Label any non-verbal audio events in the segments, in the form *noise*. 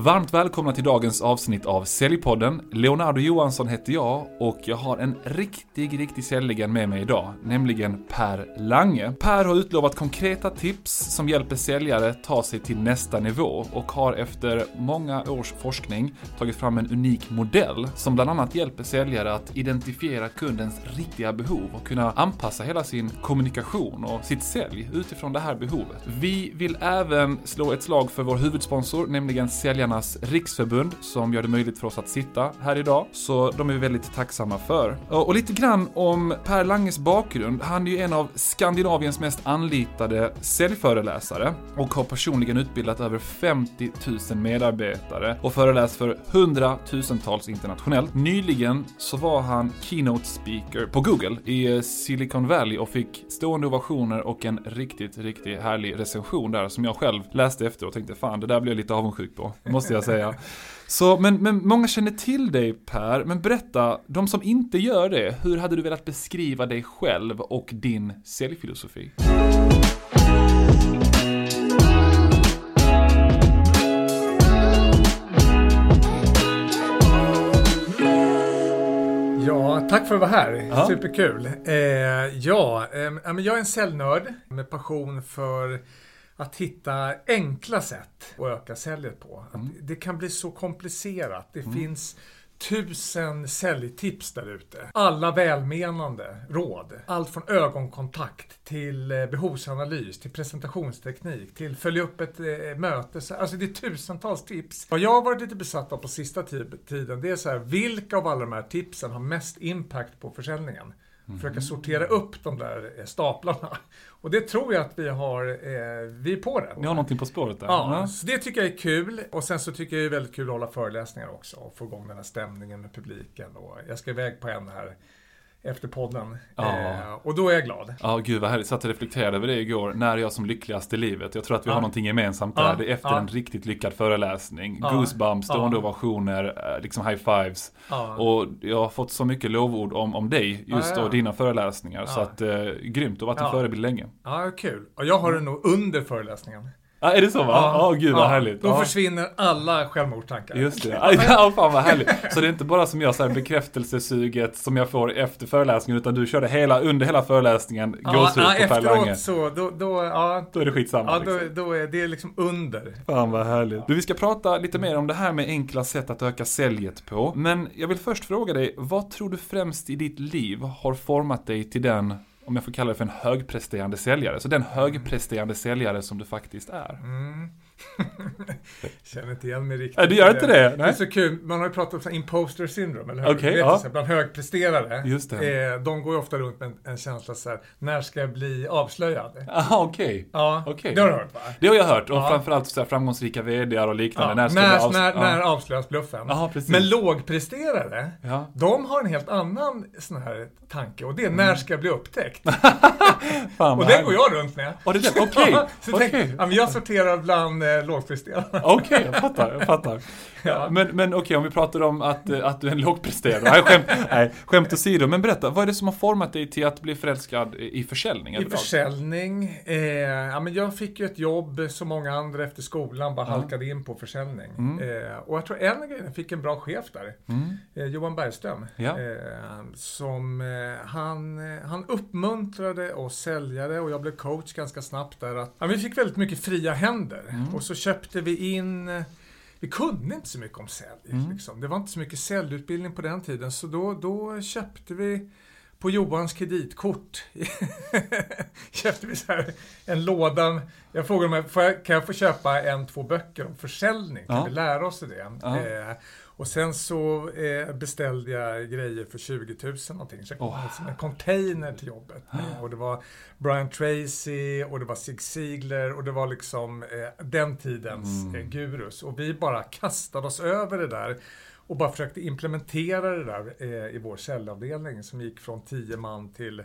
Varmt välkomna till dagens avsnitt av Säljpodden. Leonardo Johansson heter jag och jag har en riktig, riktig säljlegend med mig idag, nämligen Per Lange. Per har utlovat konkreta tips som hjälper säljare ta sig till nästa nivå och har efter många års forskning tagit fram en unik modell som bland annat hjälper säljare att identifiera kundens riktiga behov och kunna anpassa hela sin kommunikation och sitt sälj utifrån det här behovet. Vi vill även slå ett slag för vår huvudsponsor, nämligen Säljarnas Riksförbund, som gör det möjligt för oss att sitta här idag. Så de är vi väldigt tacksamma för. Och lite grann om Per Langes bakgrund. Han är ju en av Skandinaviens mest anlitade säljföreläsare och har personligen utbildat över 50 000 medarbetare och föreläst för hundratusentals internationellt. Nyligen så var han keynote speaker på Google i Silicon Valley och fick stående ovationer och en riktigt, riktigt härlig recension där som jag själv läste efter och tänkte fan, det där blev jag lite avundsjuk på, *laughs* måste jag säga. Så, men, men många känner till dig Per, men berätta, de som inte gör det, hur hade du velat beskriva dig själv och din säljfilosofi? Ja, tack för att vara här. Ja. Superkul. Eh, ja, eh, jag är en säljnörd med passion för att hitta enkla sätt att öka säljet på. Mm. det kan bli så komplicerat. Det mm. finns tusen säljtips där ute. Alla välmenande råd. Allt från ögonkontakt till eh, behovsanalys, till presentationsteknik, till följa upp ett eh, möte. Alltså det är tusentals tips. Vad jag har varit lite besatt av på sista tiden, det är så här, vilka av alla de här tipsen har mest impact på försäljningen? Mm. Försöka sortera upp de där eh, staplarna. *laughs* Och det tror jag att vi har, eh, vi är på det. Ni har någonting på spåret där. Ja, mm. så det tycker jag är kul. Och sen så tycker jag det är väldigt kul att hålla föreläsningar också och få igång den här stämningen med publiken. Och jag ska iväg på en här efter podden. Ja. Eh, och då är jag glad. Ja, gud vad härligt. Jag satt och reflekterade över det igår. När är jag som lyckligast i livet? Jag tror att vi ja. har någonting gemensamt där. Ja. Det är efter ja. en riktigt lyckad föreläsning. Ja. Goosebumps, stående ovationer, eh, liksom high fives. Och jag har fått så mycket lovord om, om dig, just ja, och dina föreläsningar. Så att, eh, grymt. Du har varit en förebild länge. Ja, kul. Och jag har det nog under föreläsningen. Ja, är det så va? Ja, oh, gud vad ja, härligt. Då ja. försvinner alla självmordstankar. Just det. Ja, fan vad härligt. Så det är inte bara som jag, här, bekräftelsesuget som jag får efter föreläsningen, utan du körde hela, under hela föreläsningen, ja, gåshud ja, på Per Lange. så, då, då, ja. Då är det skitsamma. Ja, liksom. då, då är det liksom under. Fan vad härligt. Du, vi ska prata lite mer om det här med enkla sätt att öka säljet på. Men jag vill först fråga dig, vad tror du främst i ditt liv har format dig till den om jag får kalla det för en högpresterande säljare. Så den högpresterande säljare som du faktiskt är. Mm. *laughs* Känner inte igen mig riktigt. Nej, du gör inte det? Nej. Det är så kul, man har ju pratat om imposter syndrome, eller hur? Okay, ja. bland högpresterare. Just det. Eh, de går ju ofta runt med en, en känsla så här, när ska jag bli avslöjad? Aha, okej. Okay. Ja, okay. det har du hört va? Det har jag hört, och ja. framförallt så här, framgångsrika VDar och liknande. Ja. När, ska när, när, ja. när avslöjas bluffen? Aha, precis. Men lågpresterare, ja. de har en helt annan sån här tanke, och det är mm. när ska jag bli upptäckt? *laughs* och den går jag runt med. Det okej. *laughs* Okay. okay. ja, jag sorterar bland eh, lågpresterande. Okej, okay, jag *laughs* fattar. Jag fattar. Ja. Men, men okej, okay, om vi pratar om att, eh, att du är en lågpresterare. Nej, skämt, nej, skämt åsido. Men berätta, vad är det som har format dig till att bli förälskad i försäljning? I försäljning? Eh, ja, men jag fick ju ett jobb som många andra efter skolan, bara mm. halkade in på försäljning. Mm. Eh, och jag tror en grej, jag fick en bra chef där. Mm. Eh, Johan Bergström. Ja. Eh, som, han, han uppmuntrade oss säljare och jag blev coach ganska snabbt där. Att, ja, vi fick väldigt mycket fria händer. Och så köpte vi in vi kunde inte så mycket om sälj. Mm. Liksom. Det var inte så mycket säljutbildning på den tiden, så då, då köpte vi på Johans kreditkort *laughs* köpte vi så här en låda. Jag frågade mig, kan jag få köpa en, två böcker om försäljning? Kan ja. vi lära oss det? Ja. Eh, och sen så eh, beställde jag grejer för 20 000 någonting. Så jag kom oh. en container till jobbet. Oh. Och det var Brian Tracy och det var Zig Ziglar och det var liksom eh, den tidens mm. eh, gurus. Och vi bara kastade oss över det där och bara försökte implementera det där eh, i vår cellavdelning som gick från 10 man till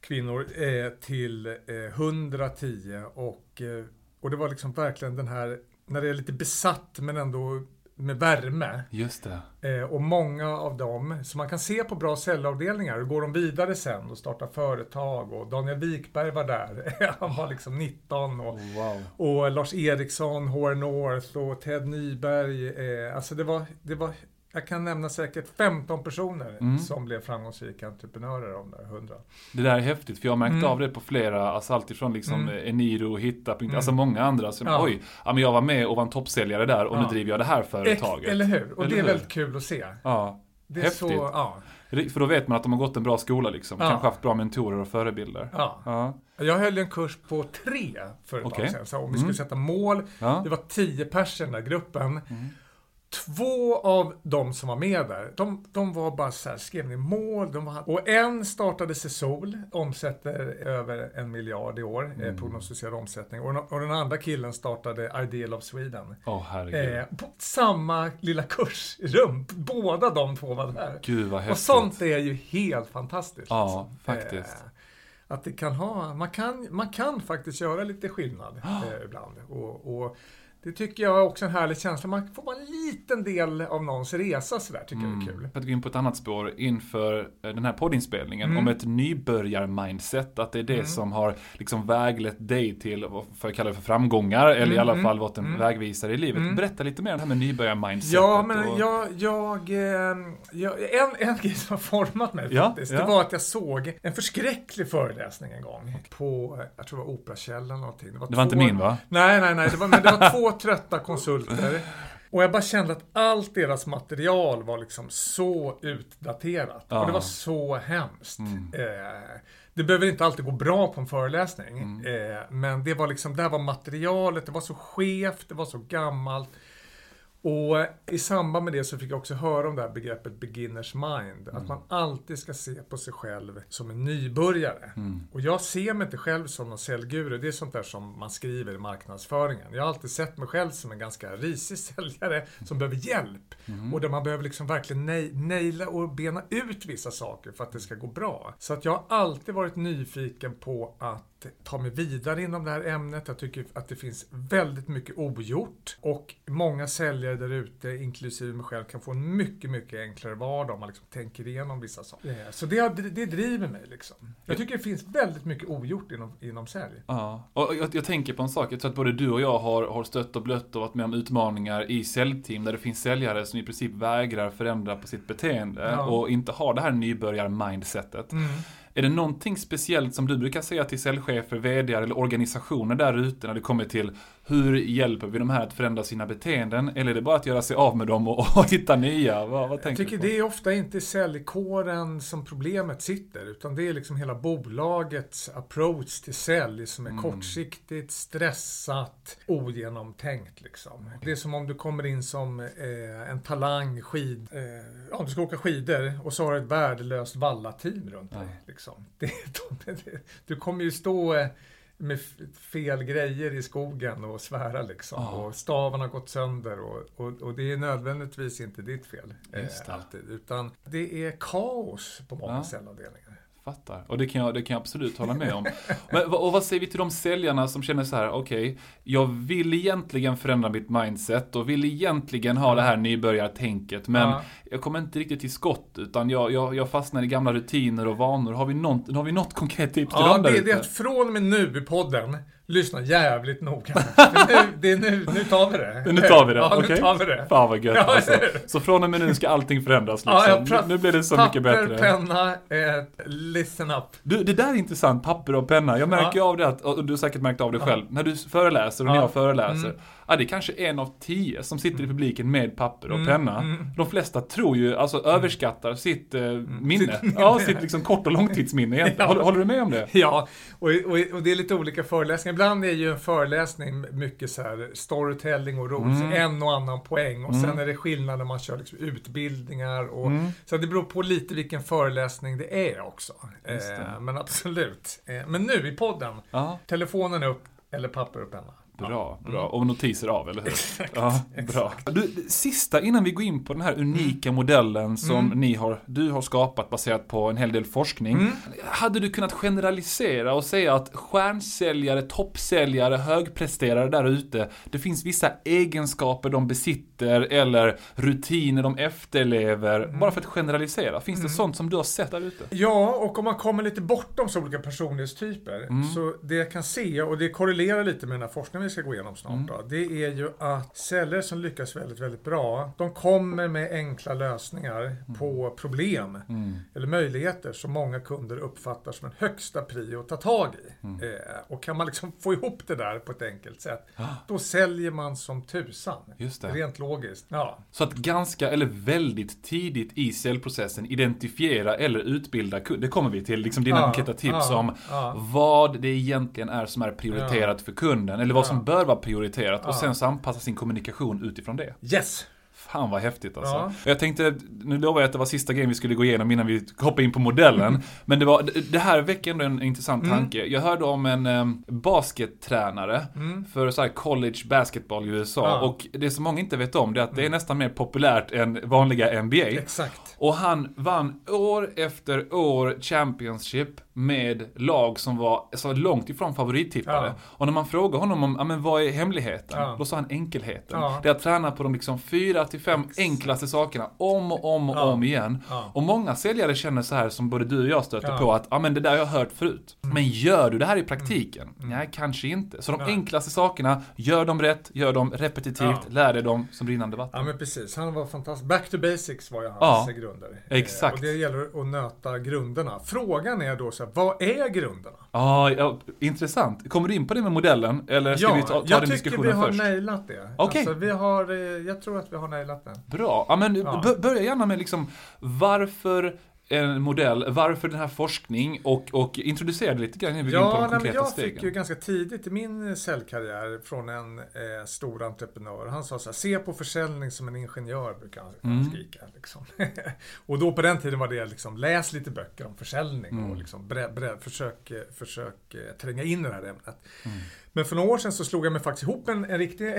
kvinnor eh, till eh, 110 och, eh, och det var liksom verkligen den här, när det är lite besatt men ändå med värme. Just det. Eh, och många av dem, som man kan se på bra cellavdelningar, går de vidare sen och startar företag. Och Daniel Wikberg var där, *laughs* han var liksom 19. Och, Wow. och Lars Eriksson, HR North och Ted Nyberg. Eh, alltså det var, det var, jag kan nämna säkert 15 personer Mm. som blev framgångsrika entreprenörer av de där 100. Det där är häftigt, för jag har märkt Mm. av det på flera, alltså alltifrån liksom Mm. Eniro, Hitta, Mm. alltså många andra som, Ja. oj, ja men jag var med och var en toppsäljare där och nu Ja. driver jag det här Ex- företaget. Eller hur? Och Eller det är hur? väldigt kul att se. Ja. Det är Häftigt. så, ja. För då vet man att de har gått en bra skola liksom. Ja. Kanske haft bra mentorer och förebilder. ja. Ja. Jag höll en kurs på tre för ett Okej. tag sedan. Så om vi Mm. skulle sätta mål, det var tio pers i den där gruppen. Två av de som var med där, de, de var bara så här, skrev ner mål. De var, och en startade Sesol, omsätter över en miljard i år, Mm. eh, prognostiserad omsättning. Och, den- och den andra killen startade Ideal of Sweden. Åh herregud. Eh, på samma lilla kursrum. Båda de två var där. Gud vad häftigt. Och sånt är ju helt fantastiskt. Ja, liksom. faktiskt. Eh, att det kan ha, man kan, man kan faktiskt göra lite skillnad eh, ibland. Och, och det tycker jag är också en härlig känsla. Man får vara liten del av någons resa sådär, tycker jag är kul. För att gå in på ett annat spår inför eh, den här poddinspelningen Mm. om ett nybörjar-mindset. Att det är det som har liksom väglett dig till, vad får jag kalla det för framgångar, eller i alla mm, fall varit en mm. vägvisare i livet. Mm. Berätta lite mer om det här med nybörjar-mindsetet. Ja, men och- jag, jag, eh, jag, en, en grej som har format mig Ja, faktiskt, ja. det var att jag såg en förskräcklig föreläsning en gång på, eh, jag tror det var Operakällaren någonting. Det var inte min va? Nej, nej, nej. Det var, men det var två trötta konsulter. *laughs* Och jag bara kände att allt deras material var liksom så utdaterat. Ja. Och det var så hemskt. Mm. Eh, det behöver inte alltid gå bra på en föreläsning. Mm. Eh, men det var liksom, där var materialet, det var så skevt, det var så gammalt. Och i samband med det så fick jag också höra om det här begreppet beginners mind. Mm. Att man alltid ska se på sig själv som en nybörjare. Mm. Och jag ser mig inte själv som någon säljguru. Det är sånt där som man skriver i marknadsföringen. Jag har alltid sett mig själv som en ganska risig *laughs* säljare som behöver hjälp. Mm. Och där man behöver liksom verkligen nej- naila och bena ut vissa saker för att det ska gå bra. Så att jag har alltid varit nyfiken på att ta mig vidare inom det här ämnet. Jag tycker att det finns väldigt mycket ogjort. Och många säljare där ute, inklusive mig själv, kan få en mycket, mycket enklare vardag om man liksom tänker igenom vissa saker. Så det, det driver mig liksom. Jag tycker det finns väldigt mycket ogjort inom, inom sälj. Ja, och jag, jag tänker på en sak. Jag tror att både du och jag har, har stött och blött och varit med om utmaningar i säljteam där det finns säljare som i princip vägrar förändra på sitt beteende Ja. och inte har det här nybörjar-mindsetet. Mm. Är det någonting speciellt som du brukar säga till säljchefer, VD eller organisationer där ute när det kommer till hur hjälper vi de här att förändra sina beteenden? Eller är det bara att göra sig av med dem och, *laughs* och hitta nya? Vad, vad Jag tycker det är ofta inte säljkåren som problemet sitter, utan det är liksom hela bolagets approach till sälj som är Mm. kortsiktigt, stressat, ogenomtänkt. Liksom. Det är som om du kommer in som eh, en talang, skid, eh, ja, du ska åka skidor och så har du ett värdelöst vallateam runt dig. Ja. Liksom. *laughs* Det, de, *laughs* det, du kommer ju stå eh, med fel grejer i skogen och svära liksom. Ja. Och staven har gått sönder och, och, och det är nödvändigtvis inte ditt fel. Eh, alltid, utan det är kaos på många Ja. cellavdelningar. Fattar. Och det kan, jag, det kan jag absolut hålla med om. *laughs* Men, och vad säger vi till de säljarna som känner så här, okej, jag vill egentligen förändra mitt mindset och vill egentligen ha det här nybörjartänket, men Ja. jag kommer inte riktigt till skott, utan jag, jag, jag fastnar i gamla rutiner och vanor. Har vi något, har vi något konkret tips till Ja, dem där det, det är ute? att från och med nu i podden, lyssna jävligt noga. För nu, det är nu, nu tar vi det. Nu tar vi det, Ja, okej? nu tar vi det. Fan vad gött Ja, alltså. Så från och med nu ska allting förändras liksom. Ja, nu, blir det så Papper, mycket bättre. penna, eh, listen up. Du, det där är intressant, papper och penna. Jag märker av det att, och du har säkert märkt av det själv, när du föreläser och när Ja. jag föreläser. Mm. Ja, det är kanske en av tio som sitter i publiken med papper och Mm, penna. mm. De flesta tror ju, alltså överskattar sitt eh, minne. Sitt *laughs* minne. Ja, sitt liksom kort och långtidsminne egentligen. *laughs* Ja. Håller, håller du med om det? Ja, och, och, och det är lite olika föreläsningar. Ibland är ju en föreläsning mycket så här storytelling och ros, Mm. en och annan poäng. Och Mm. sen är det skillnad när man kör liksom utbildningar. Och, Mm. Så det beror på lite vilken föreläsning det är också. Det. Eh, men absolut. Eh, men nu i podden, Ja, telefonen upp eller papper och penna. Bra, bra. Och notiser av, eller hur? Exakt. *laughs* Ja, bra. Du, sista innan vi går in på den här unika mm. modellen som mm. ni har, du har skapat baserat på en hel del forskning. Mm. Hade du kunnat generalisera och säga att stjärnsäljare, toppsäljare, högpresterare där ute, det finns vissa egenskaper de besitter eller rutiner de efterlever, mm. bara för att generalisera. Finns det mm. sånt som du har sett där ute? Ja, och om man kommer lite bortom så olika personlighetstyper, mm. så det jag kan se, och det korrelerar lite med den här forskningen vi ska gå igenom snart, mm. då, det är ju att celler som lyckas väldigt, väldigt bra, de kommer med enkla lösningar mm. på problem mm. eller möjligheter som många kunder uppfattar som en högsta prio att ta tag i. Mm. Eh, och kan man liksom få ihop det där på ett enkelt sätt, ah. då säljer man som tusan. Just det. Rent logiskt. Ja. Så att ganska, eller väldigt tidigt i säljprocessen identifiera eller utbilda kunder. Det kommer vi till, liksom dina ah, konkreta tips ah, om vad det egentligen är som är prioriterat för kunden, eller vad som bör vara prioriterat och sen så anpassa sin kommunikation utifrån det. Yes! Fan vad häftigt alltså. Ja. Jag tänkte, nu lovar jag att det var sista grejen vi skulle gå igenom innan vi hoppar in på modellen. *laughs* Men det, var, det här väcker ändå en intressant mm. tanke. Jag hörde om en um, baskettränare mm. för så college basketball i USA. Ja. Och det som många inte vet om det är att det är mm. nästan mer populärt än vanliga NBA. Exakt. Och han vann år efter år Championship med lag som var så långt ifrån favorittippade. Ja. Och när man frågar honom om, ja men vad är hemligheten? Ja. Då sa han enkelheten. Ja. Det är att träna på de liksom fyra till fem enklaste sakerna om och om och om igen. Och många säljare känner så här som både du och jag stöter på att, ja men det där har jag hört förut. Mm. Men gör du det här i praktiken? Mm. Nej, kanske inte. Så de enklaste sakerna, gör dem rätt, gör dem repetitivt, lär dig dem som rinnande vatten. Ja men precis, han var fantastisk. Back to basics var ju hans grunder. Exakt. Och det gäller att nöta grunderna. Frågan är då så vad är grunderna? Ah, ja, intressant. Kommer du in på det med modellen? Eller ska ja, vi ta, ta den jag tycker vi har nailat det. Okay. Alltså, vi har, eh, jag tror att vi har nailat det. Bra. Ja, men ja. börja gärna med liksom, varför en modell, varför den här forskning och, och introducera det lite grann vi ja, på de konkreta jag stegen. Jag fick ju ganska tidigt i min säljkarriär från en eh, stor entreprenör. Han sa så här, se på försäljning som en ingenjör, brukar han mm. skrika. Liksom. *laughs* och då på den tiden var det liksom, läs lite böcker om försäljning mm. och liksom, bre, bre, försök, försök eh, tränga in i det här ämnet. Mm. Men för några år sedan så slog jag mig faktiskt ihop en, en riktig *laughs*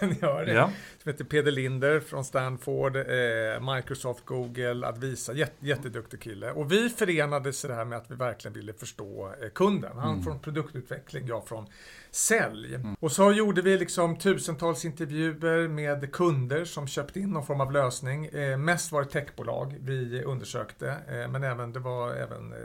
ingenjör ja. som heter Peder Linder från Stanford, eh, Microsoft, Google, Advisa, jätt, jätteduktig kille. Och vi förenades i det här med att vi verkligen ville förstå eh, kunden. Han mm. från produktutveckling, jag från sälj. Mm. Och så gjorde vi liksom tusentals intervjuer med kunder som köpte in någon form av lösning. Eh, mest var det techbolag vi undersökte, eh, men även, det var även eh,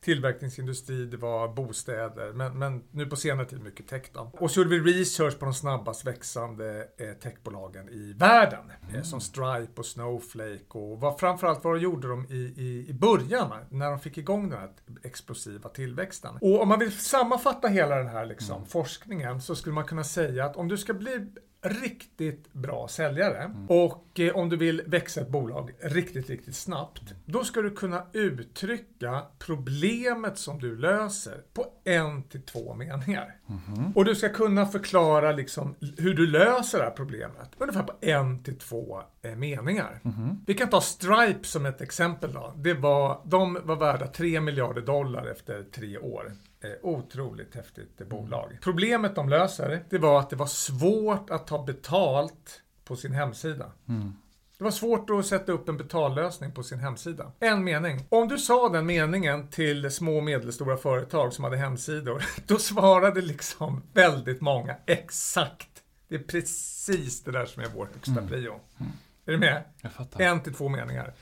tillverkningsindustri, det var bostäder, men, men nu på senare tid mycket tech då. Och så gjorde vi research på de snabbast växande eh, techbolagen i världen, eh, mm. som Stripe och Snowflake och vad, framförallt vad gjorde de i, i, i början när de fick igång den här explosiva tillväxten. Och om man vill sammanfatta hela den här liksom, mm. forskningen så skulle man kunna säga att om du ska bli riktigt bra säljare mm. och eh, om du vill växa ett bolag riktigt, riktigt snabbt. Då ska du kunna uttrycka problemet som du löser på en till två meningar. Mm. Och du ska kunna förklara liksom hur du löser det här problemet ungefär på en till två eh, meningar. Mm. Vi kan ta Stripe som ett exempel då. Det var, de var värda 3 miljarder dollar efter tre år. Eh, otroligt häftigt bolag. Problemet de löser, det var att det var svårt att ta betalt på sin hemsida. Mm. Det var svårt att sätta upp en betallösning på sin hemsida. En mening. Om du sa den meningen till små och medelstora företag som hade hemsidor, *laughs* då svarade liksom väldigt många exakt. Det är precis det där som är vår högsta mm. prio. Mm. Är du med? Jag fattar. En till två meningar.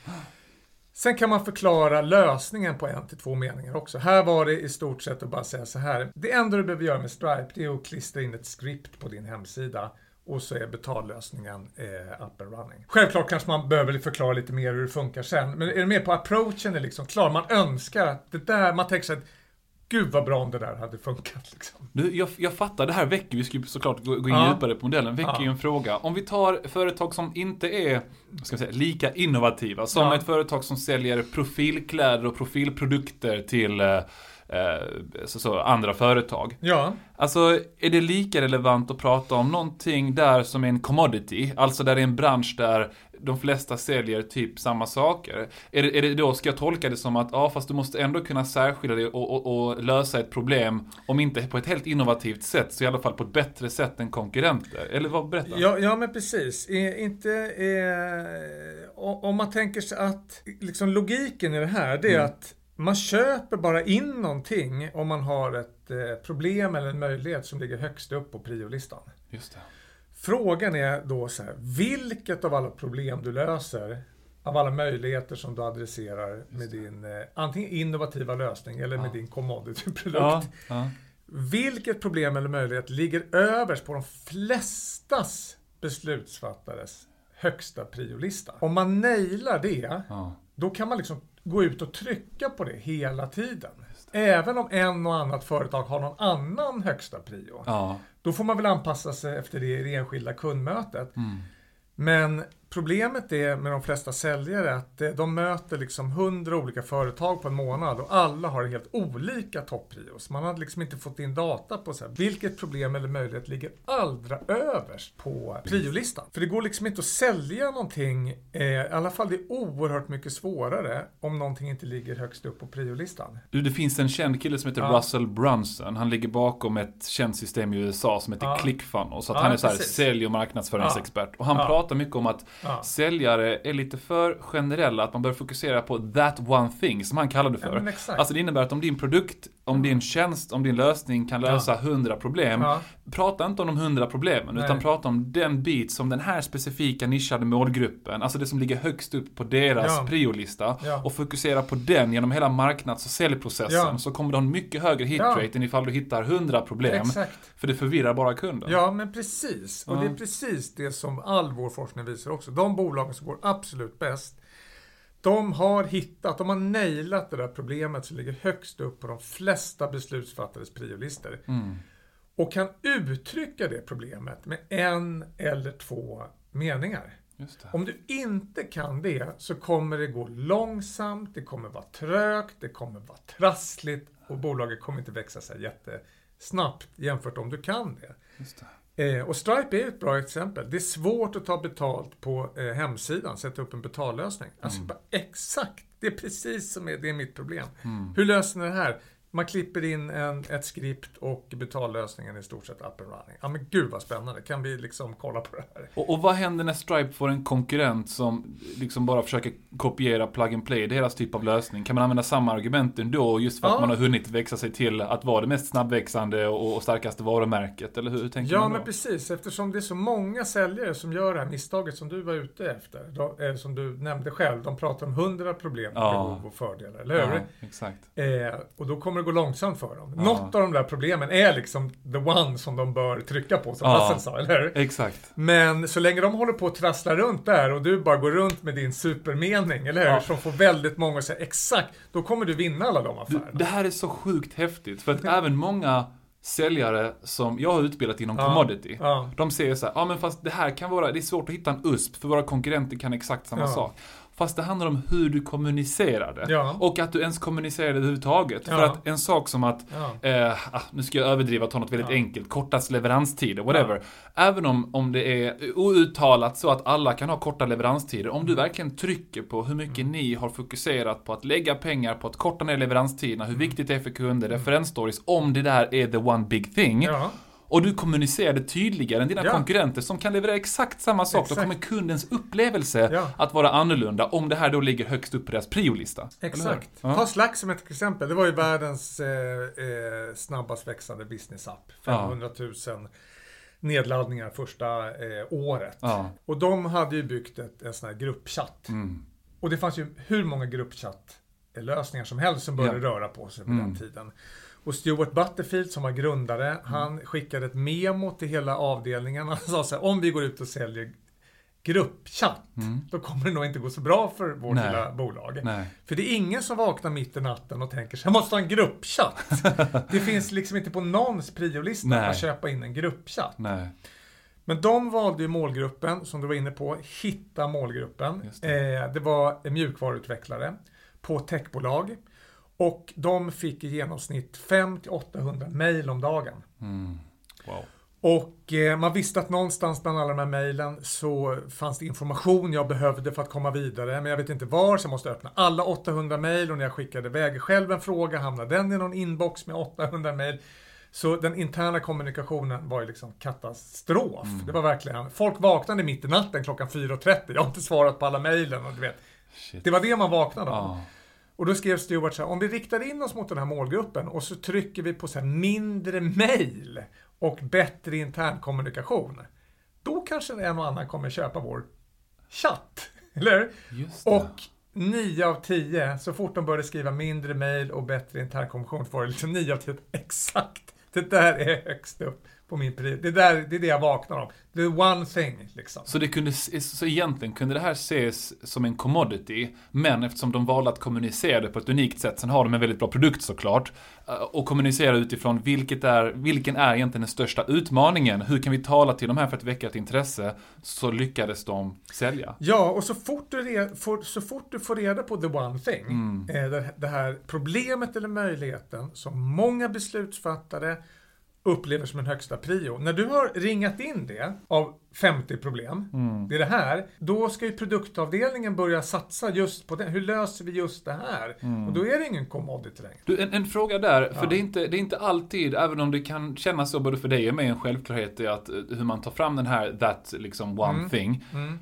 Sen kan man förklara lösningen på en till två meningar också. Här var det i stort sett att bara säga så här. Det enda du behöver göra med Stripe det är att klistra in ett script på din hemsida och så är betallösningen eh, up and running. Självklart kanske man behöver förklara lite mer hur det funkar sen, men är du med på approachen är liksom klar. Man önskar att det där, man tänker sig att Gud vad bra om det där hade funkat. Liksom. Du, jag, jag fattar, det här väcker, vi skulle såklart gå, gå in ja. djupare på modellen, väcker ja. ju en fråga. Om vi tar företag som inte är ska säga, lika innovativa, som ja. ett företag som säljer profilkläder och profilprodukter till eh, eh, så, så, andra företag. Ja. Alltså, är det lika relevant att prata om någonting där som är en commodity? Alltså där det är en bransch där de flesta säljer typ samma saker. Är det, är det då, ska jag tolka det som att, ja fast du måste ändå kunna särskilja det och, och, och, lösa ett problem, om inte på ett helt innovativt sätt, så i alla fall på ett bättre sätt än konkurrenter? Eller vad, berätta. Ja, ja men precis. E, inte, eh, om man tänker sig att, liksom logiken i det här, det är mm. att man köper bara in någonting om man har ett eh, problem eller en möjlighet som ligger högst upp på priolistan. Just det. Frågan är då så här, vilket av alla problem du löser, av alla möjligheter som du adresserar med din eh, antingen innovativa lösning eller ja. med din commodity-produkt. Ja, ja. Vilket problem eller möjlighet ligger överst på de flestas beslutsfattares högsta priolista? Om man nailar det, då kan man liksom gå ut och trycka på det hela tiden. Även om en och annat företag har någon annan högsta prio. Då får man väl anpassa sig efter det i det enskilda kundmötet. Mm. Men Problemet är med de flesta säljare att de möter liksom hundra olika företag på en månad och alla har helt olika topprios. Man har liksom inte fått in data på så här, vilket problem eller möjlighet ligger allra överst på priolistan. För det går liksom inte att sälja någonting, eh, i alla fall det är oerhört mycket svårare om någonting inte ligger högst upp på priolistan. Du, det finns en känd kille som heter ja. Russell Brunson. Han ligger bakom ett känt system i USA som heter ja. ClickFunnels. Så att ja, han är så här sälj och marknadsföringsexpert. Och han pratar mycket om att ja. säljare är lite för generella, att man bör fokusera på that one thing, som han kallar det för. Ja, alltså det innebär att om din produkt, om din tjänst, om din lösning kan lösa hundra ja. problem, ja. prata inte om de hundra problemen, Nej. utan prata om den bit som den här specifika nischade målgruppen, alltså det som ligger högst upp på deras ja. priolista, och fokusera på den genom hela marknads och säljprocessen, så kommer du ha en mycket högre hitrate än ifall du hittar hundra problem. Exakt. För det förvirrar bara kunden. Ja, men precis. Och det är precis det som all vår forskning visar också. De bolagen som går absolut bäst, de har hittat, de har nailat det där problemet som ligger högst upp på de flesta beslutsfattares priolistor. Mm. Och kan uttrycka det problemet med en eller två meningar. Om du inte kan det så kommer det gå långsamt, det kommer vara trögt, det kommer vara trassligt och bolaget kommer inte växa sig jättesnabbt jämfört om du kan det. det. Eh, och Stripe är ett bra exempel. Det är svårt att ta betalt på eh, hemsidan, sätta upp en betallösning. Alltså mm. exakt, det är precis som är, det är mitt problem. Mm. Hur löser ni det här? Man klipper in en, ett skript och betallösningen är i stort sett up and running. Ja men gud vad spännande, kan vi liksom kolla på det här? Och, och vad händer när Stripe får en konkurrent som liksom bara försöker kopiera plug and play, deras typ av lösning? Kan man använda samma argument ändå just för att ja. man har hunnit växa sig till att vara det mest snabbväxande och, och starkaste varumärket? Eller hur, hur tänker ja, man? Ja men precis, eftersom det är så många säljare som gör det här misstaget som du var ute efter. Då, eh, som du nämnde själv, de pratar om hundra problem, ja. behov och fördelar, eller hur? Ja, exakt. Eh, och då kommer det gå långsamt för dem. Ja. Något av de där problemen är liksom the one som de bör trycka på, som ja. sa, eller hur? Exakt. Men så länge de håller på att trassla runt där och du bara går runt med din supermening, eller hur? Ja. Som får väldigt många att säga exakt, då kommer du vinna alla de affärerna. Du, det här är så sjukt häftigt, för att även många säljare som jag har utbildat inom ja, commodity. Ja. De säger så här, ja men fast det här kan vara, det är svårt att hitta en USP för våra konkurrenter kan exakt samma ja. sak. Fast det handlar om hur du kommunicerar det. Ja. Och att du ens kommunicerar det överhuvudtaget. Ja. För att en sak som att, ja. eh, ah, nu ska jag överdriva och ta något väldigt enkelt, kortast leveranstider, whatever. Även om, om det är outtalat så att alla kan ha korta leveranstider. Om du mm. verkligen trycker på hur mycket mm. ni har fokuserat på att lägga pengar på att korta ner leveranstiderna, hur mm. viktigt det är för kunder, mm. referensstories, om det där är the one big thing. Och du kommunicerar det tydligare än dina ja. konkurrenter som kan leverera exakt samma sak. Exakt. Då kommer kundens upplevelse ja. att vara annorlunda om det här då ligger högst upp på deras priolista. Exakt. Ja. Ta Slack som ett exempel. Det var ju världens eh, eh, snabbast växande business-app. 500 000 nedladdningar första eh, året. Och de hade ju byggt ett, en sån här gruppchatt. Mm. Och det fanns ju hur många gruppchattlösningar som helst som började röra på sig på mm. den tiden. Och Stuart Butterfield som var grundare, mm. han skickade ett memo till hela avdelningen. Han sa så här, om vi går ut och säljer gruppchatt, mm. då kommer det nog inte gå så bra för vårt Nej. lilla bolag. Nej. För det är ingen som vaknar mitt i natten och tänker så jag måste ha en gruppchatt. *laughs* det finns liksom inte på någons priolista att köpa in en gruppchatt. Nej. Men de valde ju målgruppen, som du var inne på, hitta målgruppen. Det. Eh, det var mjukvaruutvecklare på techbolag. Och de fick i genomsnitt 500-800 mejl om dagen. Mm. Wow. Och eh, man visste att någonstans bland alla de här mejlen så fanns det information jag behövde för att komma vidare. Men jag vet inte var, så jag måste öppna alla 800 mejl och när jag skickade iväg själv en fråga hamnade den i någon inbox med 800 mejl. Så den interna kommunikationen var ju liksom katastrof. Mm. Det var verkligen, folk vaknade mitt i natten klockan 4.30. Jag har inte svarat på alla mejlen och du vet. Shit. Det var det man vaknade av. Ah. Och då skrev Stewart så här, om vi riktar in oss mot den här målgruppen och så trycker vi på så mindre mejl och bättre internkommunikation. Då kanske en och annan kommer köpa vår chatt. *laughs* Eller Och 9 av 10, så fort de började skriva mindre mejl och bättre internkommunikation, får det liksom 9 av 10 exakt. Det där är högst upp på min. Det, där, det är det jag vaknar om. The one thing, liksom. Så, det kunde, så egentligen kunde det här ses som en commodity, men eftersom de valde att kommunicera det på ett unikt sätt, sen har de en väldigt bra produkt såklart, eh, och kommunicera utifrån vilket är, vilken är egentligen den största utmaningen, hur kan vi tala till de här för att väcka ett intresse, så lyckades de sälja. Ja, och så fort du, får, så fort du får reda på the one thing, mm. det, det här problemet eller möjligheten som många beslutsfattare upplever som en högsta prio. När du har ringat in det av 50 problem, mm. det är det här, då ska ju produktavdelningen börja satsa just på det. Hur löser vi just det här? Mm. Och då är det ingen commodity längre. Du, en, en fråga där, för det, är inte, det är inte alltid, även om det kan kännas så både för dig och mig, en självklarhet i att eh, hur man tar fram den här that liksom one mm. thing. Mm.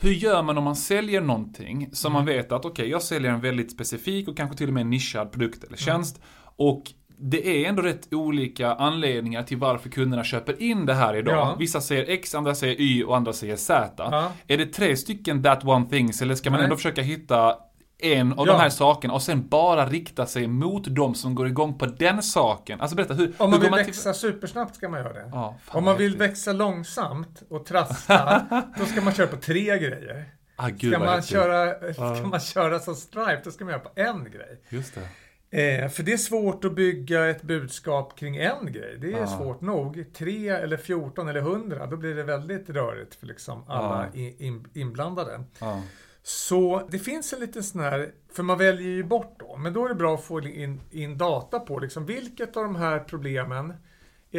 Hur gör man om man säljer någonting som man mm. vet att okej, okay, jag säljer en väldigt specifik och kanske till och med nischad produkt eller tjänst. Och det är ändå rätt olika anledningar till varför kunderna köper in det här idag. Ja. Vissa säger X, andra säger Y och andra säger Z. Ja. Är det tre stycken that one things eller ska man Nej. ändå försöka hitta en av ja. de här sakerna och sen bara rikta sig mot de som går igång på den saken. Alltså berätta, hur... Om man vill man växa till... supersnabbt ska man göra det. Ja, Om man vill växa långsamt och trassla, *laughs* då ska man köra på tre grejer. Ah, gud, ska, man köra, ska man köra som Stripe, då ska man göra på en grej. Just det. Eh, för det är svårt att bygga ett budskap kring en grej. Det är ja. svårt nog. Tre eller 14 eller 100, då blir det väldigt rörigt för liksom alla ja. in, inblandade. Ja. Så det finns en liten sån här, för man väljer ju bort då, men då är det bra att få in, in data på liksom vilket av de här problemen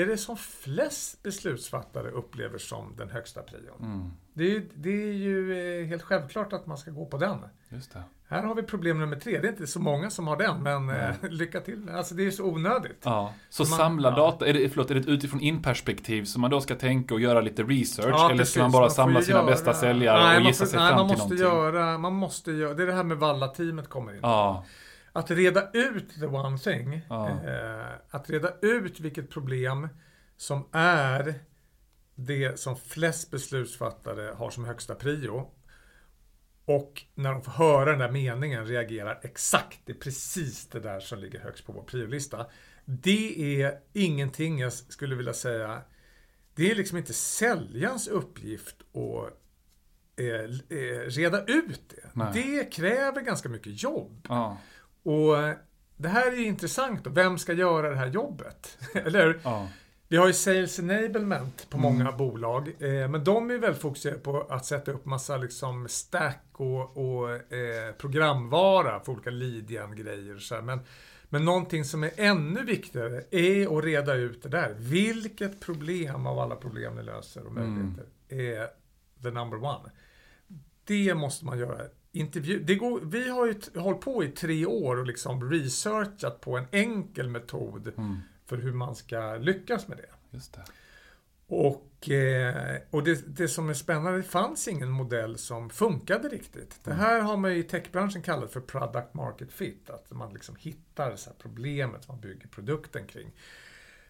är det som flest beslutsfattare upplever som den högsta prion. Mm. Det, är, det är ju eh, helt självklart att man ska gå på den. Just det. Här har vi problem nummer tre. Det är inte så många som har den, men mm. *laughs* lycka till. Alltså det är så onödigt. Ja. Så, så man, samla data, är det, förlåt, är det utifrån in-perspektiv som man då ska tänka och göra lite research? Ja, eller ska man bara man samla sina göra, bästa säljare nej, och gissa får, sig nej, fram man till måste någonting? Göra, man måste göra, det är det här med Valla-teamet kommer in. Ja. Att reda ut the one thing. Ja. Eh, att reda ut vilket problem som är det som flest beslutsfattare har som högsta prio och när de får höra den där meningen reagerar exakt, det är precis det där som ligger högst på vår priolista. Det är ingenting jag skulle vilja säga, det är liksom inte säljarens uppgift att eh, eh, reda ut det. Nej. Det kräver ganska mycket jobb. Ja. Och det här är intressant, vem ska göra det här jobbet? *laughs* Eller ja. Vi har ju Sales Enablement på många mm. bolag, eh, men de är väldigt fokuserade på att sätta upp massa liksom stack och, och eh, programvara för olika lead-grejer. Men, men någonting som är ännu viktigare är att reda ut det där. Vilket problem av alla problem ni löser och möjligheter mm. är the number one? Det måste man göra. Intervju det går, vi har ju hållit på i tre år och liksom researchat på en enkel metod mm för hur man ska lyckas med det. Just det. Och, eh, och det, det, som är spännande, det fanns ingen modell som funkade riktigt. Det mm. här har man i techbranschen kallat för product market fit. Att man liksom hittar så problemet man bygger produkten kring.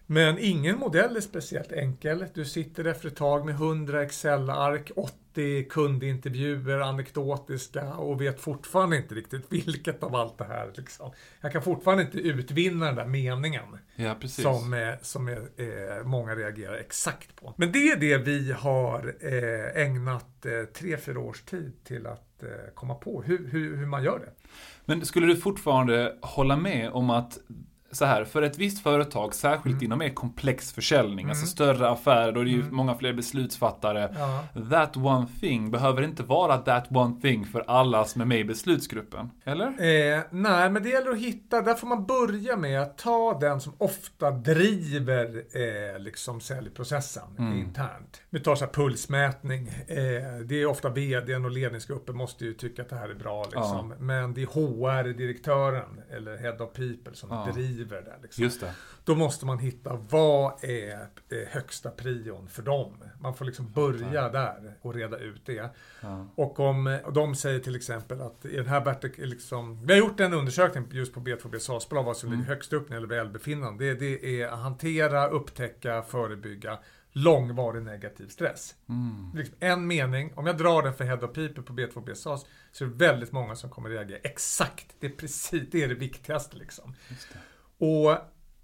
Men ingen modell är speciellt enkel. Du sitter efter ett tag med 100 Excel-ark, 80 kundintervjuer, anekdotiska och vet fortfarande inte riktigt vilket av allt det här. Liksom. Jag kan fortfarande inte utvinna den där meningen. Ja, som, eh, som är, eh, många reagerar exakt på. Men det är det vi har eh, ägnat eh, tre, fyra års tid till att eh, komma på, hur, hur, hur man gör det. Men skulle du fortfarande hålla med om att så här, för ett visst företag, särskilt mm. inom mer komplex försäljning, alltså mm. alltså större affärer, då är det ju mm. många fler beslutsfattare. Ja. That one thing behöver inte vara that one thing för alla som är med i beslutsgruppen. Eller? Eh, nej, men det gäller att hitta, där får man börja med att ta den som ofta driver eh, liksom säljprocessen mm. internt. Vi tar så här pulsmätning. Eh, det är ofta vdn och ledningsgruppen måste ju tycka att det här är bra liksom. Ja. Men det är HR-direktören eller Head of People som ja. driver det. Liksom. Just det. Då måste man hitta vad är högsta prion för dem. Man får liksom börja ja. där och reda ut det. Och om de säger till exempel att i den här liksom, vi har gjort en undersökning just på B2B SAS-bolag vad som mm. ligger högst upp när det gäller välbefinnande. Det, det är att hantera, upptäcka, förebygga långvarig negativ stress. Mm. Liksom en mening, om jag drar den för Head of People på B2B SAS så är det väldigt många som kommer reagera. Exakt, det är precis, det är det viktigaste liksom. Det. Och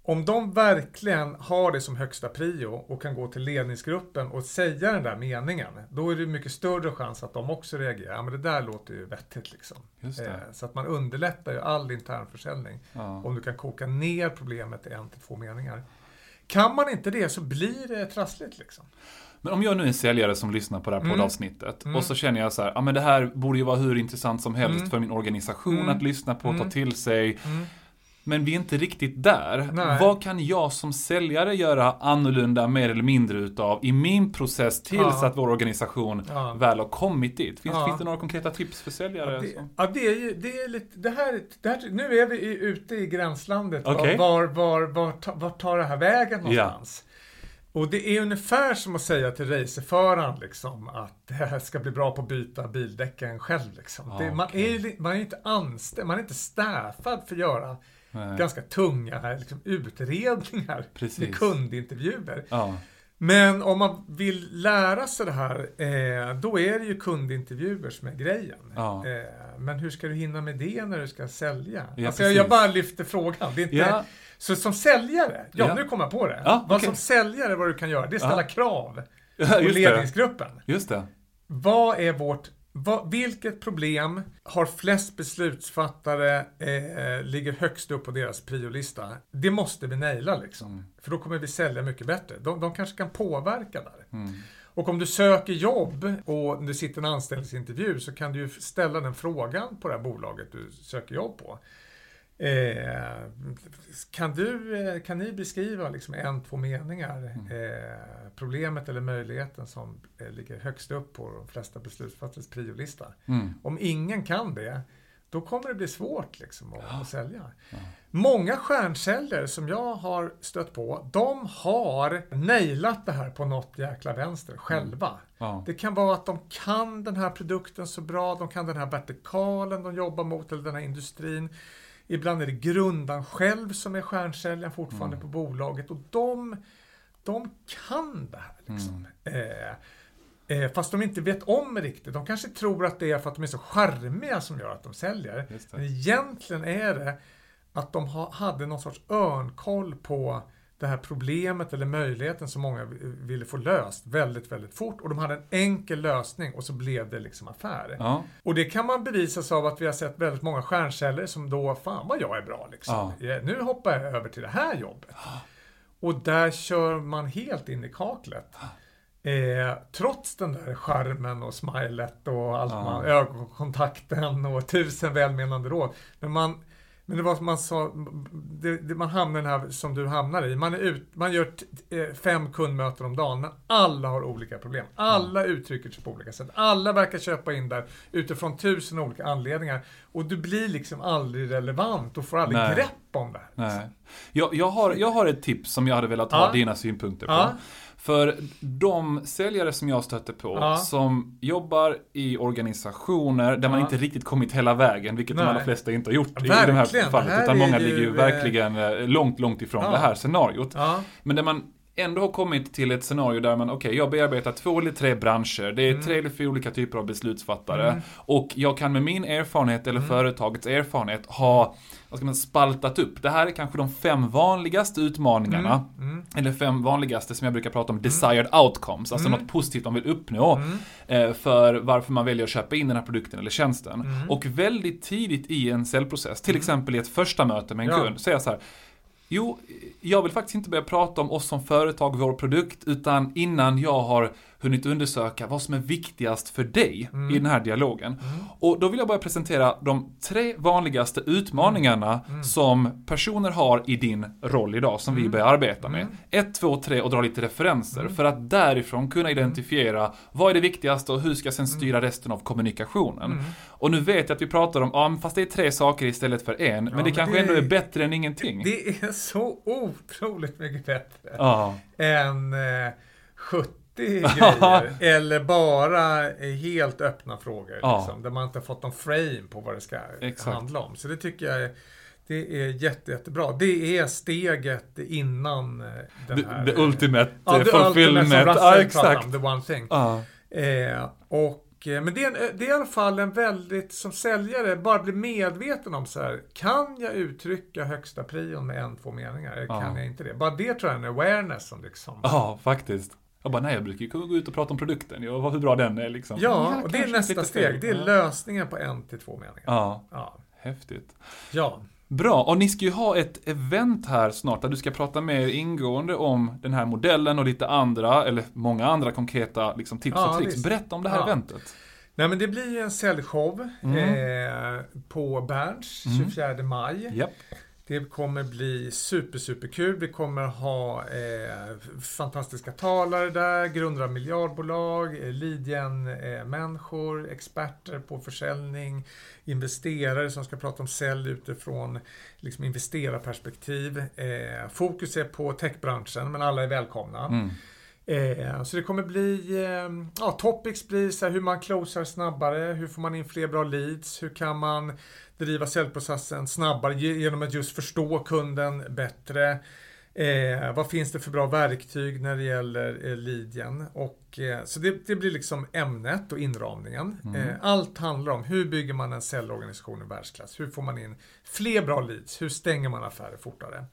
om de verkligen har det som högsta prio och kan gå till ledningsgruppen och säga den där meningen, då är det mycket större chans att de också reagerar. Ja, men det där låter ju vettigt liksom. Eh, så att man underlättar ju all internförsäljning. Ja. Om du kan koka ner problemet till en till två meningar. Kan man inte det så blir det trassligt liksom. Men om jag nu är en säljare som lyssnar på det här mm. poddavsnittet mm. och så känner jag så här, ja men det här borde ju vara hur intressant som helst mm. för min organisation mm. att lyssna på och ta mm. till sig. Men vi är inte riktigt där. Nej. Vad kan jag som säljare göra annorlunda, mer eller mindre utav i min process tills ja. att vår organisation ja. väl har kommit dit? Finns, ja. finns det några konkreta tips för säljare? Ja, det, ja, det är ju, det är lite, det här, det här nu är vi ute i gränslandet. Okay. Var, var, var, var, tar det här vägen någonstans? Och det är ungefär som att säga till racerföraren liksom, att det här ska bli bra på att byta bildäcken själv. Liksom. Ah, det, man, är, man är inte anställd, man är inte staffad för att göra Nej. ganska tunga liksom, utredningar Precis. med kundintervjuer. Ja. Men om man vill lära sig det här, eh, då är det ju kundintervjuer som är grejen. Ja. Eh, men hur ska du hinna med det när du ska sälja? Ja, alltså, jag, jag, bara lyfter frågan. Det är inte, ja. Så som säljare, ja, nu kommer jag på det. Ja, vad som säljare, vad du kan göra, det är att ställa krav på ledningsgruppen. Just det. Vad är vårt vad, vilket problem har flest beslutsfattare, eh, ligger högst upp på deras priolista? Det måste vi naila liksom. Mm. För då kommer vi sälja mycket bättre. De, de kanske kan påverka där. Mm. Och om du söker jobb och du sitter en anställningsintervju så kan du ju ställa den frågan på det här bolaget du söker jobb på. Eh, kan, du, eh, kan ni beskriva liksom en, två meningar mm. eh, problemet eller möjligheten som eh, ligger högst upp på de flesta beslutsfattares priolista? Mm. Om ingen kan det, då kommer det bli svårt liksom att, ja. att sälja. Ja. Många stjärnsäljare som jag har stött på, de har nailat det här på något jäkla vänster själva. Mm. Ja. Det kan vara att de kan den här produkten så bra, de kan den här vertikalen de jobbar mot, eller den här industrin. Ibland är det grundaren själv som är stjärnsäljaren fortfarande mm. på bolaget och de, de kan det här. Liksom. Mm. Eh, eh, fast de inte vet om riktigt. De kanske tror att det är för att de är så charmiga som gör att de säljer. Men egentligen är det att de ha, hade någon sorts örnkoll på det här problemet eller möjligheten som många ville få löst väldigt, väldigt fort. Och de hade en enkel lösning och så blev det liksom affär. Ja. Och det kan man bevisa av att vi har sett väldigt många stjärnceller som då, fan vad jag är bra liksom. Ja. Nu hoppar jag över till det här jobbet. Ja. Och där kör man helt in i kaklet. Eh, trots den där charmen och smilet och allt man, ögonkontakten och tusen välmenande råd. Men man men det var som man sa, det, det, man hamnar i den här som du hamnar i. Man, är ut, man gör eh, fem kundmöten om dagen, men alla har olika problem. Alla mm. uttrycker sig på olika sätt. Alla verkar köpa in där utifrån tusen olika anledningar. Och du blir liksom aldrig relevant och får aldrig Nej. grepp om det här. Liksom. Nej. Jag, jag, har, jag har ett tips som jag hade velat ha ja. dina synpunkter på. Ja. För de säljare som jag stöter på, ja. som jobbar i organisationer där ja. man inte riktigt kommit hela vägen, vilket Nej. de allra flesta inte har gjort verkligen. i det här fallet. Det här utan många ju, ligger ju verkligen eh, långt, långt ifrån ja. det här scenariot. Men där man ändå har kommit till ett scenario där man, okej, okay, jag bearbetar två eller tre branscher, det är mm. tre eller fyra olika typer av beslutsfattare. Mm. Och jag kan med min erfarenhet eller mm. företagets erfarenhet ha vad ska man, spaltat upp. Det här är kanske de fem vanligaste utmaningarna. Mm. Mm. Eller fem vanligaste som jag brukar prata om, mm. desired outcomes. Alltså något positivt man vill uppnå. Eh, för varför man väljer att köpa in den här produkten eller tjänsten. Och väldigt tidigt i en säljprocess, till exempel i ett första möte med en ja. kund, säga så här Jo, jag vill faktiskt inte börja prata om oss som företag, vår produkt, utan innan jag har hunnit undersöka vad som är viktigast för dig mm. i den här dialogen. Mm. Och då vill jag bara presentera de tre vanligaste utmaningarna mm. som personer har i din roll idag, som vi mm. börjar arbeta med. Mm. Ett, två, tre och dra lite referenser mm. för att därifrån kunna identifiera vad är det viktigaste och hur ska jag sen styra resten av kommunikationen. Och nu vet jag att vi pratar om, ja fast det är tre saker istället för en, ja, men det kanske det, ändå är bättre än ingenting. Det är så otroligt mycket bättre ja. än eh, 70 *laughs* grejer. eller bara helt öppna frågor. Ja. Liksom, där man inte har fått någon frame på vad det ska Exakt. handla om. Så det tycker jag är, det är jätte, jättebra. Det är steget innan eh, den här... The ultimate ja, the fulfillment. Ultimate som ja, exakt. Om, the one thing. Ja. Eh, och, eh, men det är, en, det är i alla fall en väldigt, som säljare, bara bli medveten om så här, kan jag uttrycka högsta prion med en, två meningar? Eller ja. kan jag inte det? Bara det tror jag är en awareness som liksom... Ja, faktiskt. Jag bara, nej jag brukar ju gå ut och prata om produkten och hur bra den är liksom. Ja, och det är nästa steg. Det är lösningen på en till två meningar. Ja, ja. häftigt. Ja. Bra, och ni ska ju ha ett event här snart där du ska prata mer ingående om den här modellen och lite andra, eller många andra konkreta liksom, tips ja, och tricks. Berätta om det här ja. eventet. Nej men det blir ju en säljshow mm. eh, på Berns 24 mm. maj. Yep. Det kommer bli super, super kul. Vi kommer ha eh, fantastiska talare där, grundare av miljardbolag, eh, Lidien-människor, eh, experter på försäljning, investerare som ska prata om sälj utifrån liksom, investerarperspektiv. Eh, fokus är på techbranschen, men alla är välkomna. Mm. Eh, så det kommer bli, eh, ja, topics blir så här, hur man closar snabbare, hur får man in fler bra leads, hur kan man driva säljprocessen snabbare genom att just förstå kunden bättre. Eh, vad finns det för bra verktyg när det gäller eh? Och, eh, så det, det, blir liksom ämnet och inramningen. Mm. Eh, allt handlar om hur bygger man en säljorganisation i världsklass? Hur får man in fler bra leads? Hur stänger man affärer fortare?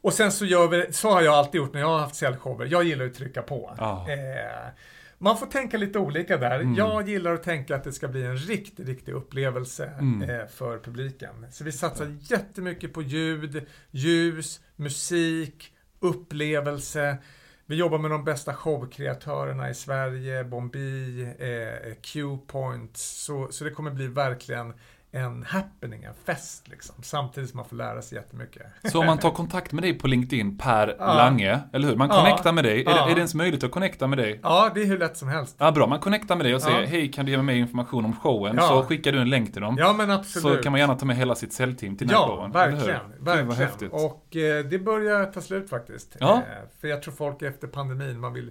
Och sen så gör vi, så har jag alltid gjort när jag har haft säljshower. Jag gillar att trycka på. Ah. Man får tänka lite olika där. Mm. Jag gillar att tänka att det ska bli en riktig, riktig upplevelse mm. eh, för publiken. Så vi satsar jättemycket på ljud, ljus, musik, upplevelse. Vi jobbar med de bästa showkreatörerna i Sverige, Bombi, eh, Q-point. Så, så det kommer bli verkligen en happening, en fest liksom. Samtidigt som man får lära sig jättemycket. Så om man tar kontakt med dig på LinkedIn, Per ja. Lange, eller hur? Man ja. connectar med dig. Ja. Är, det, är det ens möjligt att connecta med dig? Ja, det är hur lätt som helst. Ja, bra. Man connectar med dig och säger, ja. hej, kan du ge mig information om showen? Så skickar du en länk till dem. Ja, men absolut. Så kan man gärna ta med hela sitt säljteam till den här showen. Ja, verkligen. verkligen. Och eh, det börjar ta slut faktiskt. Ja. Eh, för jag tror folk efter pandemin, man vill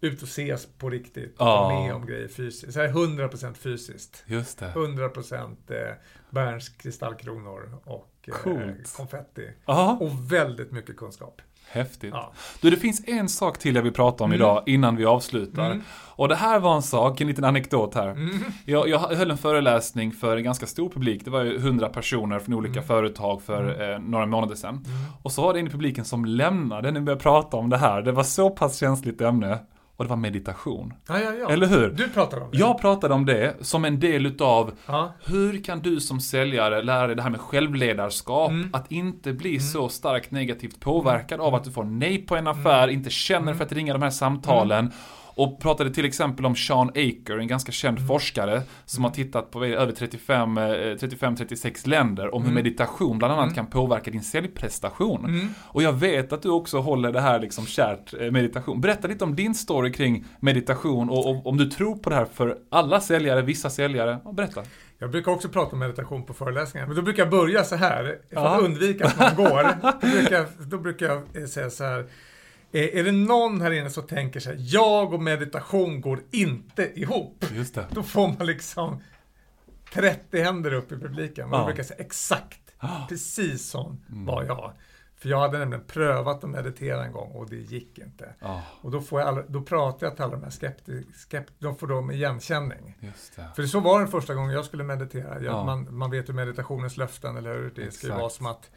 ut och ses på riktigt. Ja. Och med om grejer fysiskt. Så här 100% fysiskt. Just det. 100% eh, Berns kristallkronor och eh, konfetti. Aha. Och väldigt mycket kunskap. Häftigt. Ja. Du, det finns en sak till jag vill prata om mm. idag innan vi avslutar. Mm. Och det här var en sak, en liten anekdot här. Mm. Jag, jag höll en föreläsning för en ganska stor publik. Det var ju 100 personer från olika mm. företag för mm. eh, några månader sedan. Mm. Och så var det en i publiken som lämnade när vi började prata om det här. Det var så pass känsligt ämne och det var meditation. Ja, ja, ja. Eller hur? Du pratade om det. Jag pratade om det som en del utav ja. hur kan du som säljare lära dig det här med självledarskap, mm. att inte bli mm. så starkt negativt påverkad mm. av att du får nej på en affär, mm. inte känner mm. för att ringa de här samtalen mm. Och pratade till exempel om Sean Aker, en ganska känd mm. forskare som har tittat på över 35-36 eh, länder om hur mm. meditation bland annat mm. kan påverka din säljprestation. Mm. Och jag vet att du också håller det här liksom kärt eh, meditation. Berätta lite om din story kring meditation och, och om du tror på det här för alla säljare, vissa säljare. Berätta. Jag brukar också prata om meditation på föreläsningar, men då brukar jag börja så här, för att ja. undvika att man går. Då *laughs* brukar, då brukar jag säga så här, Eh, är det någon här inne som tänker sig jag och meditation går inte ihop. Just det. Då får man liksom 30 händer upp i publiken. Man ja. brukar säga exakt, precis sån mm. var jag. För jag hade nämligen prövat att meditera en gång och det gick inte. Oh. Och då, får jag alla, då pratar jag till alla de här skeptikerna, de får med igenkänning. För så var det första gången jag skulle meditera. Jag, oh. man, man vet ju meditationens löften, eller hur? Det ska ju vara som att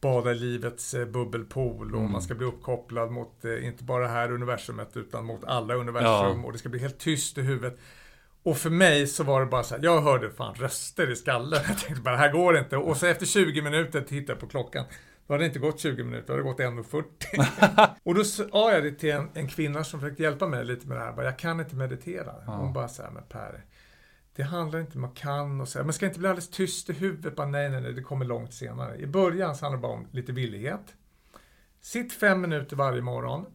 bada i livets eh, bubbelpool och mm. man ska bli uppkopplad mot eh, inte bara det här universumet utan mot alla universum ja. och det ska bli helt tyst i huvudet. Och för mig så var det bara så här, jag hörde fan röster i skallen. *laughs* Jag tänkte bara, det här går inte. Och så efter 20 minuter tittade jag på klockan. Då hade det inte gått 20 minuter, då hade det gått 1.40. *laughs* och då sa jag det till en, en, kvinna som försökte hjälpa mig lite med det här. Bara, jag kan inte meditera. Ja. Hon bara så här, men Per, det handlar inte om att man kan och så. Man ska inte bli alldeles tyst i huvudet. Bara, nej, nej, nej, det kommer långt senare. I början så handlar det bara om lite villighet. Sitt fem minuter varje morgon.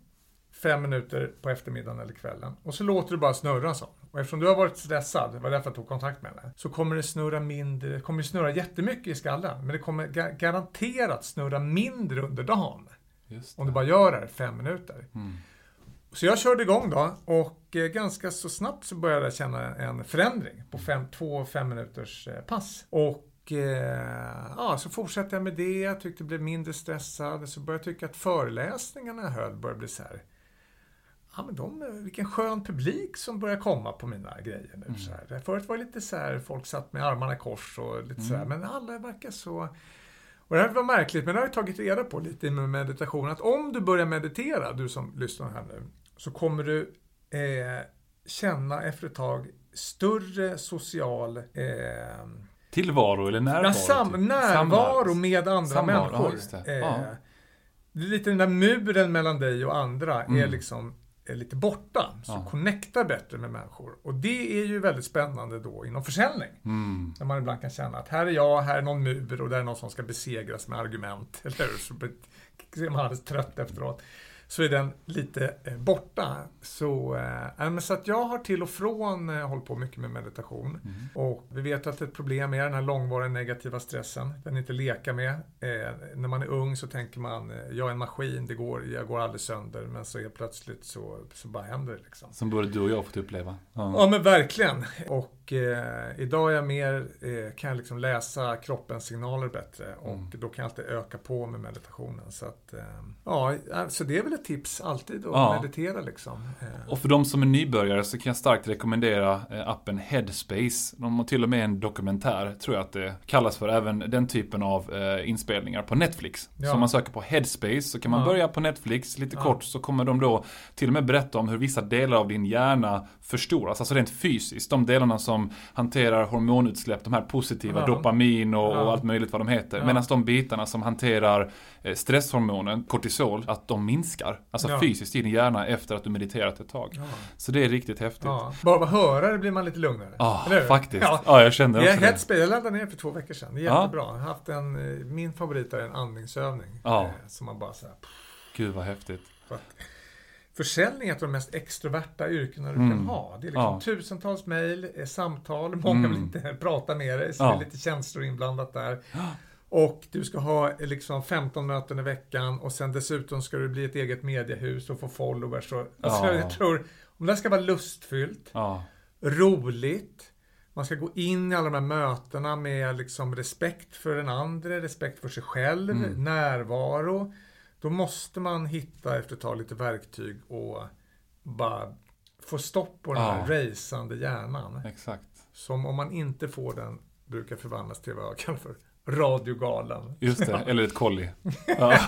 Fem minuter på eftermiddagen eller kvällen. Och så låter du bara snurra så. Och eftersom du har varit stressad, det var därför jag tog kontakt med dig, så kommer det snurra mindre, det kommer snurra jättemycket i skallen, men det kommer ga garanterat snurra mindre under dagen. Om du bara gör det här fem minuter. Mm. Så jag körde igång då och eh, ganska så snabbt så började jag känna en förändring på fem, två fem minuters eh, pass. Och eh, ja, så fortsatte jag med det, jag tyckte jag blev mindre stressad, så började jag tycka att föreläsningarna jag höll började bli så här ja, men de, vilken skön publik som börjar komma på mina grejer nu. Mm. Så här. Förut var det lite så här, folk satt med armarna i kors och lite mm. så här, mm. men alla verkar så... Och det här var märkligt, men det har jag tagit reda på lite med meditation, att om du börjar meditera, du som lyssnar här nu, så kommer du eh, känna efter ett tag större social eh, Tillvaro eller närvaro? Ja, sam, typ. närvaro med andra Samvaro, människor. Ja, det. Eh, är lite den där muren mellan dig och andra mm. är liksom är lite borta. Så ja. connectar bättre med människor. Och det är ju väldigt spännande då inom försäljning. Mm. Där man ibland kan känna att här är jag, här är någon mur och där är någon som ska besegras med argument. *laughs* Eller hur? Så blir man alldeles trött efteråt så är den lite eh, borta. Så, eh, så att jag har till och från eh, hållit på mycket med meditation. Mm. Och vi vet att ett problem är den här långvariga negativa stressen. Den inte leka med. Eh, när man är ung så tänker man, jag är en maskin, det går, jag går aldrig sönder. Men så är plötsligt så, så bara händer det. Liksom. Som både du och jag fått uppleva. Ja, ja men verkligen. Och och eh, idag är jag mer, eh, kan jag liksom läsa kroppens signaler bättre och mm. då kan jag alltid öka på med meditationen. Så att, eh, ja, alltså det är väl ett tips alltid att ja. meditera liksom. Eh. Och för de som är nybörjare så kan jag starkt rekommendera eh, appen Headspace. De har till och med en dokumentär, tror jag att det kallas för, även den typen av eh, inspelningar på Netflix. Ja. Så om man söker på Headspace så kan man ja. börja på Netflix, lite kort så kommer de då till och med berätta om hur vissa delar av din hjärna förstoras, alltså rent fysiskt. De delarna som hanterar hormonutsläpp, de här positiva, ja. dopamin och, ja. och, allt möjligt vad de heter. Ja. Medan de bitarna som hanterar eh, stresshormonen, kortisol, att de minskar. Alltså ja. fysiskt i din hjärna efter att du mediterat ett tag. Så det är riktigt häftigt. Bara att höra det blir man lite lugnare. Ja, faktiskt. Ja. jag känner också jag, det. Jag laddade ner för två veckor sedan. Det är jättebra. Jag haft en, eh, min favorit är en andningsövning. Ja. Eh, som man bara så här, Gud vad häftigt. Försäljning är ett av de mest extroverta yrkena du mm. kan ha. Det är liksom ja. tusentals mejl, eh, samtal, *laughs* många mm. vill inte *laughs* prata med dig, så ja. det är lite känslor inblandat där. Och du ska ha eh, liksom 15 möten i veckan och sen dessutom ska du bli ett eget mediehus och få followers. Och, *laughs* alltså ja. Jag tror, om det här ska vara lustfyllt, roligt, man ska gå in i alla de här mötena med liksom respekt för den andra, respekt för sig själv, mm. närvaro. Då måste man hitta efter ett tag lite verktyg och bara få stopp på den här ja. raceande hjärnan. Exakt. Som om man inte får den brukar förvandlas till vad jag kallar för radiogalen. Just det, eller ett kolli. *laughs* Ja.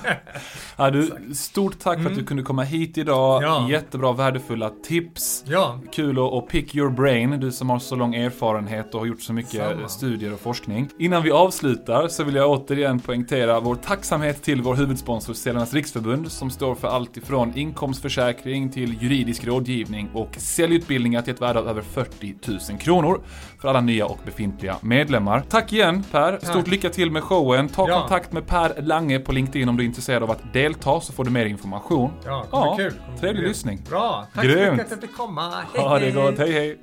Ja, du, stort tack för att du mm. kunde komma hit idag. Ja. Jättebra, värdefulla tips. Ja. Kul att pick your brain, du som har så lång erfarenhet och har gjort så mycket Samma. studier och forskning. Innan vi avslutar så vill jag återigen poängtera vår tacksamhet till vår huvudsponsor Säljarnas Riksförbund som står för allt ifrån inkomstförsäkring till juridisk rådgivning och säljutbildningar till ett värde av över 40 000 kronor för alla nya och befintliga medlemmar. Tack igen Per, stort lycka till med showen. Ta ja. kontakt med Per Lange på LinkedIn om du är intresserad av att delta så får du mer information. Ja, ja kul. Trevlig lyssning. Bra, tack Grymt. så mycket att du fick komma. Hej, ha det gott, hej hej.